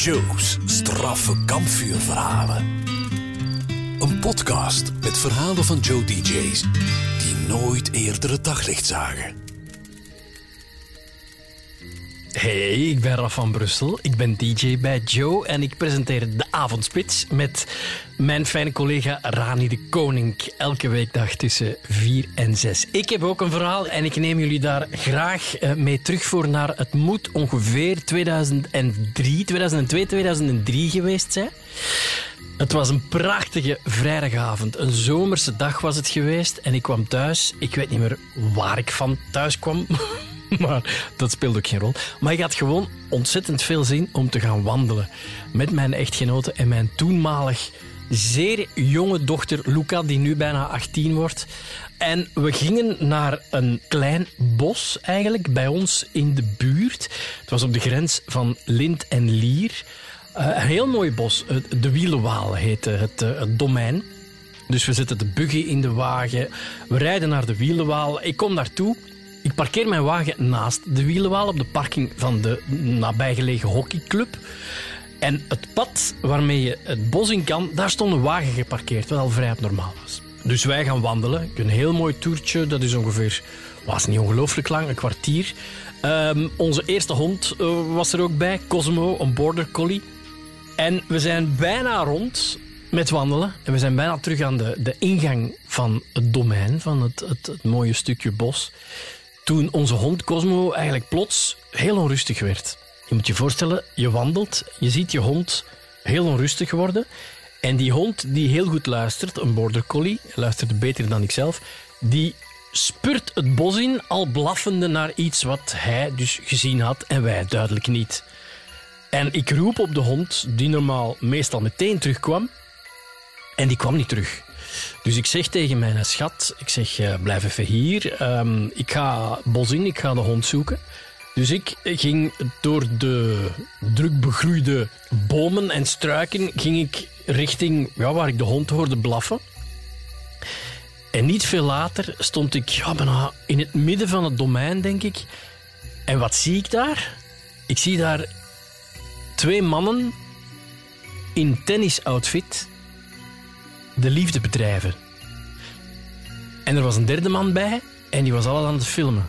Joe's straffe kampvuurverhalen. Een podcast met verhalen van Joe DJ's die nooit eerder het daglicht zagen. Hey, ik ben Raf van Brussel. Ik ben DJ bij Joe en ik presenteer de avondspits met mijn fijne collega Rani de Koning. Elke weekdag tussen 4 en 6. Ik heb ook een verhaal en ik neem jullie daar graag eh, mee terug voor naar het moet ongeveer 2003, 2002, 2003 geweest zijn. Het was een prachtige vrijdagavond. Een zomerse dag was het geweest en ik kwam thuis. Ik weet niet meer waar ik van thuis kwam. maar dat speelde ook geen rol. Maar ik had gewoon ontzettend veel zin om te gaan wandelen met mijn echtgenote en mijn toenmalig zeer jonge dochter Luca, die nu bijna 18 wordt. En we gingen naar een klein bos, eigenlijk, bij ons in de buurt. Het was op de grens van Lint en Lier. Uh, een heel mooi bos. De Wielenwaal heette het, uh, het domein. Dus we zetten de buggy in de wagen. We rijden naar de Wielenwaal. Ik kom daartoe. Ik parkeer mijn wagen naast de Wielenwaal op de parking van de nabijgelegen hockeyclub. En het pad waarmee je het bos in kan, daar stond een wagen geparkeerd, wat al vrij abnormaal was. Dus wij gaan wandelen. Een heel mooi toertje, dat is ongeveer, was niet ongelooflijk lang, een kwartier. Um, onze eerste hond uh, was er ook bij, Cosmo, een border collie. En we zijn bijna rond met wandelen. En we zijn bijna terug aan de, de ingang van het domein, van het, het mooie stukje bos. Toen onze hond Cosmo eigenlijk plots heel onrustig werd. Je moet je voorstellen, je wandelt, je ziet je hond heel onrustig worden. En die hond die heel goed luistert, een border collie, luisterde beter dan ikzelf, die spurt het bos in, al blaffende naar iets wat hij dus gezien had en wij duidelijk niet. En ik roep op de hond, die normaal meestal meteen terugkwam, en die kwam niet terug. Dus ik zeg tegen mijn schat, ik zeg, uh, blijf even hier. Um, ik ga bos in, ik ga de hond zoeken. Dus ik ging door de druk begroeide bomen en struiken ging ik richting ja, waar ik de hond hoorde blaffen. En niet veel later stond ik ja, in het midden van het domein, denk ik. En wat zie ik daar? Ik zie daar twee mannen in tennisoutfit de liefde bedrijven. En er was een derde man bij en die was alles aan het filmen.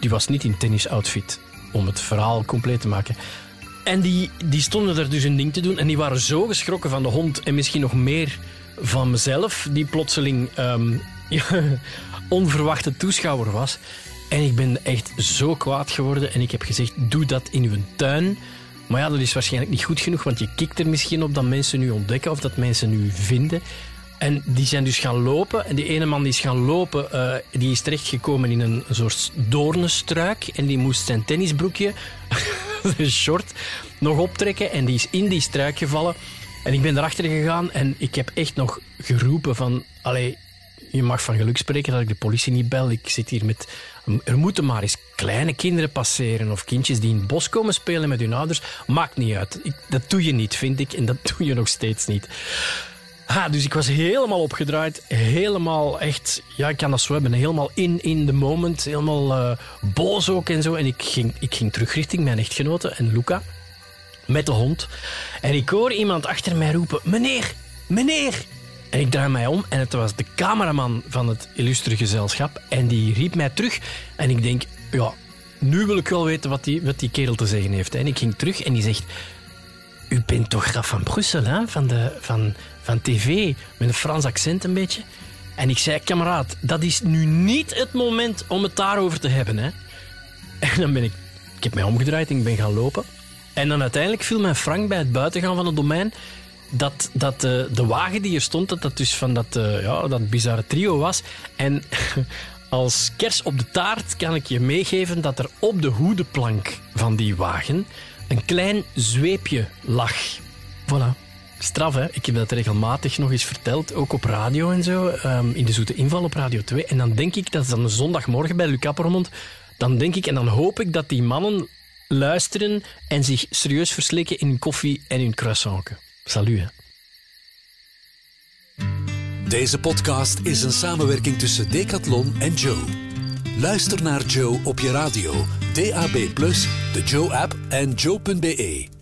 Die was niet in tennisoutfit, om het verhaal compleet te maken. En die, die stonden er dus een ding te doen en die waren zo geschrokken van de hond en misschien nog meer van mezelf, die plotseling um, onverwachte toeschouwer was. En ik ben echt zo kwaad geworden en ik heb gezegd, doe dat in uw tuin. Maar ja, dat is waarschijnlijk niet goed genoeg, want je kikt er misschien op dat mensen nu ontdekken of dat mensen nu vinden. En die zijn dus gaan lopen. En die ene man die is gaan lopen, uh, die is terechtgekomen in een soort doornenstruik. En die moest zijn tennisbroekje, zijn short, nog optrekken. En die is in die struik gevallen. En ik ben erachter gegaan en ik heb echt nog geroepen van... Allee, je mag van geluk spreken dat ik de politie niet bel. Ik zit hier met... Er moeten maar eens kleine kinderen passeren of kindjes die in het bos komen spelen met hun ouders. Maakt niet uit. Ik, dat doe je niet, vind ik. En dat doe je nog steeds niet. Ha, dus ik was helemaal opgedraaid. Helemaal echt, ja, ik kan dat zo hebben. Helemaal in, in the moment. Helemaal uh, boos ook en zo. En ik ging, ik ging terug richting mijn echtgenote en Luca. Met de hond. En ik hoor iemand achter mij roepen: Meneer, meneer. En ik draai mij om en het was de cameraman van het illustre gezelschap. En die riep mij terug. En ik denk: Ja, nu wil ik wel weten wat die, wat die kerel te zeggen heeft. En ik ging terug en die zegt: U bent toch Graf van Brussel, hè? Van, de, van, van tv, met een Frans accent een beetje. En ik zei, kameraad, dat is nu niet het moment om het daarover te hebben. Hè? En dan ben ik, ik heb mij omgedraaid en ik ben gaan lopen. En dan uiteindelijk viel mij Frank bij het buitengaan van het domein dat, dat uh, de wagen die er stond, dat dat dus van dat, uh, ja, dat bizarre trio was. En als kers op de taart kan ik je meegeven dat er op de hoedeplank van die wagen een klein zweepje lag. Voilà straf, hè? Ik heb dat regelmatig nog eens verteld, ook op radio en zo, um, in de Zoete Inval op Radio 2. En dan denk ik, dat is dan zondagmorgen bij Luc Appermond, dan denk ik en dan hoop ik dat die mannen luisteren en zich serieus verslikken in koffie en hun croissant. Salut. Deze podcast is een samenwerking tussen Decathlon en Joe. Luister naar Joe op je radio, DAB+, de Joe-app en joe.be.